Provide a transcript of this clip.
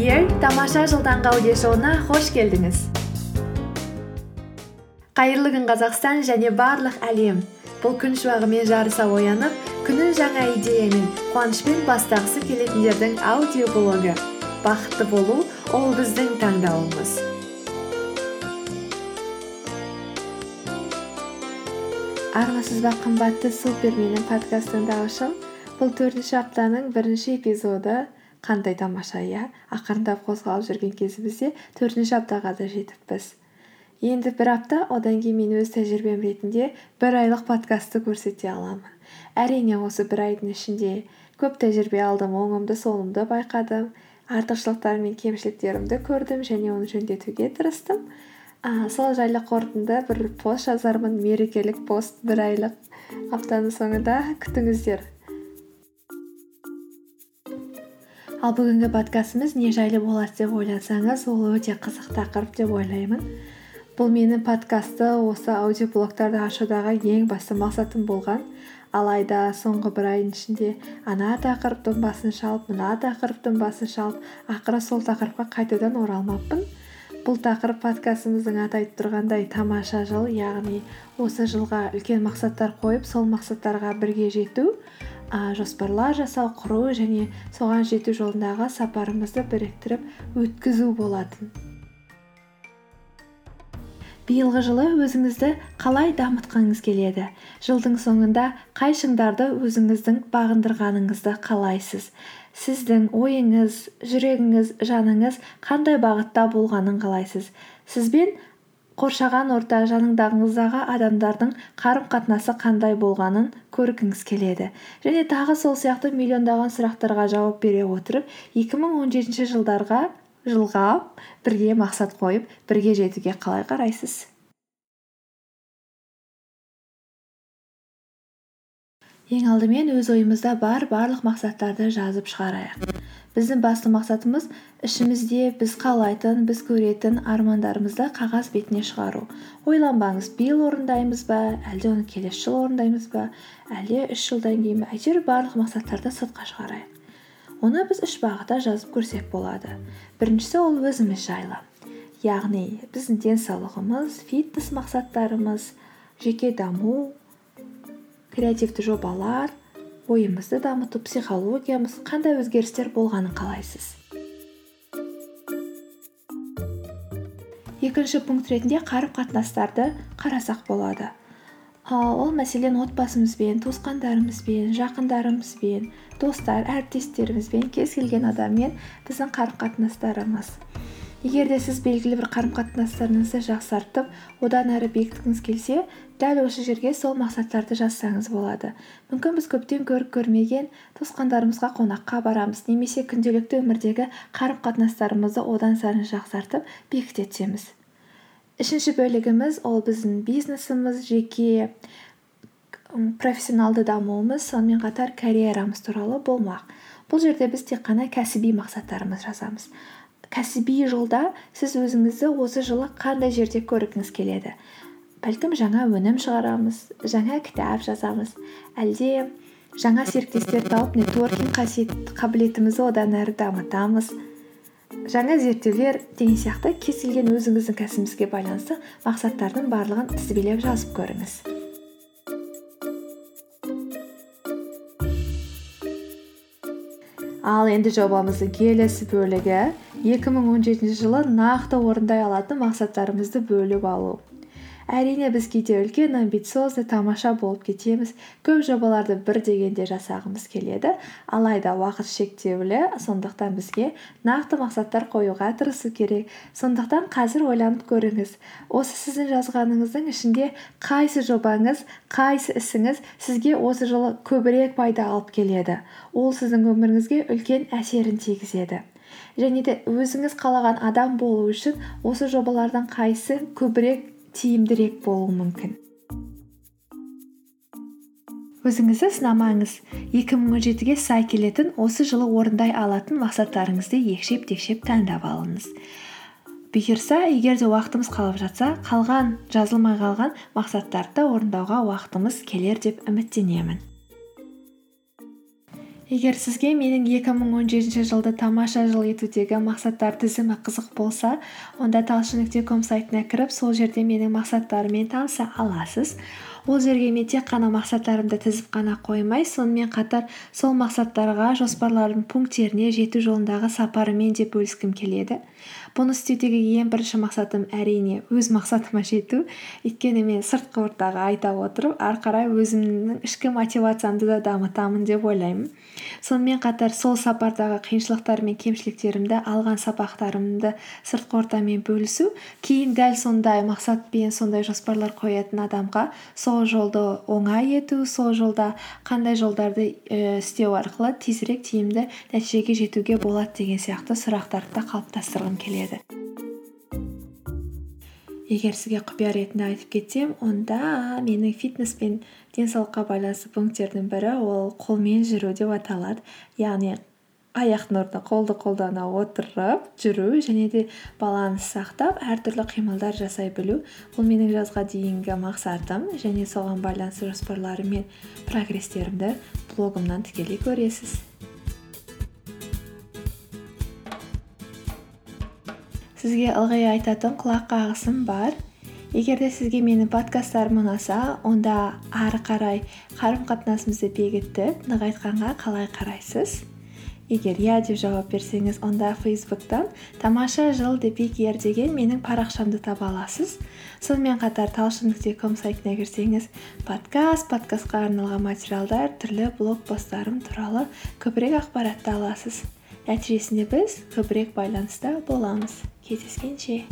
Ел тамаша жыл таңғы аудиошоуына қош келдіңіз. Қайырлы күн қазақстан және барлық әлем. Бұл күн шуағымен жарыса оянып күнін жаңа идеямен қуанышпен бастағысы келетіндердің аудиоблогы. Бақытты болу ол біздің таңдауымыз. Армысыз ба қымбатты супер менің подкаст тыңдаушым бұл төртінші аптаның бірінші эпизоды. Қандай тамаша иә? Ақырындап қозғалып жүрген кезімізде төртінші аптаға да жетіппіз. Енді бір апта одан кейін мен өз тәжірибем ретінде бір айлық подкастты көрсете аламын. Әрине осы бір айдың ішінде көп тәжірибе алдым оңымды солымды байқадым артықшылықтар мен кемшіліктерімді көрдім және оны жөндетуге тырыстым. А, сол жайлы қорытынды бір пост жазармын мерекелік пост бір айлық аптаның соңында. Күтіңіздер. Ал бүгінгі подкастымыз не жайлы болады деп ойласаңыз ол өте қызық тақырып деп ойлаймын. Бұл менің подкастты осы аудиоблогтарды ашудағы ең басты мақсатым болған. Алайда соңғы бір айдың ішінде ана тақырыптың басын шалып мына тақырыптың басын шалып ақыры сол тақырыпқа қайтадан оралмаппын. Бұл тақырып подкастымыздың аты айтып тұрғандай тамаша жыл яғни осы жылға үлкен мақсаттар қойып сол мақсаттарға бірге жету. Ә, жоспарлар жасау құру және соған жету жолындағы сапарымызды біріктіріп өткізу болатын. Биылғы жылы өзіңізді қалай дамытқыңыз келеді? Жылдың соңында қай шыңдарды өзіңіздің бағындырғаныңызды қалайсыз? Сіздің ойыңыз жүрегіңіз жаныңыз қандай бағытта болғанын қалайсыз? Сізбен қоршаған орта жаныңдағыңыздағы адамдардың қарым қатынасы қандай болғанын көргіңіз келеді. Және тағы сол сияқты миллиондаған сұрақтарға жауап бере отырып 2017 жылдарға жылға бірге мақсат қойып бірге жетуге қалай қарайсыз? Ең алдымен өз ойымызда бар барлық мақсаттарды жазып шығарайық. Біздің басты мақсатымыз ішімізде біз қалайтын біз көретін армандарымызды қағаз бетіне шығару. Ойланбаңыз биыл орындаймыз ба әлде оны келесі жылы орындаймыз ба әлде үш жылдан кейін ба? әйтеуір барлық мақсаттарды сыртқа шығарайық. Оны біз үш бағытта жазып көрсек болады. Біріншісі ол өзіміз жайлы. Яғни біздің денсаулығымыз фитнес мақсаттарымыз жеке даму креативті жобалар ойымызды дамыту психологиямыз қандай өзгерістер болғанын қалайсыз? Екінші пункт ретінде қарым қатынастарды қарасақ болады. Ол мәселен отбасымызбен туысқандарымызбен жақындарымызбен достар әріптестерімізбен кез келген адаммен біздің қарым қатынастарымыз егер де сіз белгілі бір қарым қатынастарыңызды жақсартып одан әрі бекіткіңіз келсе дәл осы жерге сол мақсаттарды жазсаңыз болады. Мүмкін біз көптен көріп көрмеген туысқандарымызға қонаққа барамыз немесе күнделікті өмірдегі қарым қатынастарымызды одан сайын жақсартып бекіте түсеміз. Үшінші бөлігіміз ол біздің бизнесіміз жеке профессионалды дамуымыз сонымен қатар карьерамыз туралы болмақ. Бұл жерде біз тек қана кәсіби мақсаттарымыз жазамыз. Кәсіби жолда сіз өзіңізді осы жылы қандай жерде көргіңіз келеді? Бәлкім жаңа өнім шығарамыз жаңа кітап жазамыз. Әлде жаңа серіктестер тауып нетворкинг қабілетімізді одан әрі дамытамыз. Жаңа зерттеулер деген сияқты кез келген өзіңіздің кәсібіңізге байланысты мақсаттардың барлығын тізбелеп жазып көріңіз. Ал енді жобамыздың келесі бөлігі. 2017 жылы нақты орындай алатын мақсаттарымызды бөліп алу. Әрине біз кейде үлкен амбициозный тамаша болып кетеміз. Көп жобаларды бір дегенде жасағымыз келеді. Алайда уақыт шектеулі сондықтан бізге нақты мақсаттар қоюға тырысу керек. Сондықтан қазір ойланып көріңіз. Осы сіздің жазғаныңыздың ішінде қайсы жобаңыз қайсы ісіңіз сізге осы жылы көбірек пайда алып келеді. Ол сіздің өміріңізге үлкен әсерін тигізеді. Және де өзіңіз қалаған адам болу үшін осы жобалардың қайсы көбірек тиімдірек болуы мүмкін. Өзіңізді сынамаңыз. 2017-ге сай келетін осы жылы орындай алатын мақсаттарыңызды екшеп текшеп таңдап алыңыз. Бұйырса егер де уақытымыз қалып жатса қалған жазылмай қалған мақсаттарды орындауға уақытымыз келер деп үміттенемін. Егер сізге менің екі мың он жетінші жылды тамаша жыл етудегі мақсаттар тізімі қызық болса онда талшын нүкте ком сайтына кіріп сол жерде менің мақсаттарыммен таныса аласыз. Ол жерге мен тек қана мақсаттарымды тізіп қана қоймай сонымен қатар сол мақсаттарға жоспарлардың пункттеріне жету жолындағы сапарымен де бөліскім келеді. Бұны істеудегі ең бірінші мақсатым әрине өз мақсатыма жету. Өйткені мен сыртқы ортаға айта отырып ары қарай өзімнің ішкі мотивациямды да дамытамын деп ойлаймын. Сонымен қатар сол сапардағы қиыншылықтар мен кемшіліктерімді алған сабақтарымды сыртқы ортамен бөлісу кейін дәл сондай мақсатпен сондай жоспарлар қоятын адамға сол жолды оңай ету сол жолда қандай жолдарды ііі істеу арқылы тезірек тиімді нәтижеге жетуге болады деген сияқты сұрақтарды да қалыптастырғым келеді. Егер сізге құпия ретінде айтып кетсем онда менің фитнес пен денсаулыққа байланысты пункттердің бірі ол қолмен жүру деп аталады. Яғни аяқтың орнына қолды қолдана отырып жүру және де баланс сақтап әртүрлі қимылдар жасай білу. Бұл менің жазға дейінгі мақсатым және соған байланысты жоспарларым мен прогресстерімді блогымнан тікелей көресіз. Сізге ылғи айтатын құлақ қағысым бар. Егер де сізге менің подкасттарым ұнаса онда ары қарай қарым қатынасымызды бекітіп нығайтқанға қалай қарайсыз? Егер иә деп жауап берсеңіз онда фейсбуктан тамаша жыл депикер деген менің парақшамды таба аласыз. Сонымен қатар талшын нүкте ком сайтына кірсеңіз подкаст подкастқа арналған материалдар түрлі блог посттарым туралы көбірек ақпаратты аласыз. Нәтижесінде біз көбірек байланыста боламыз. Кездескенше.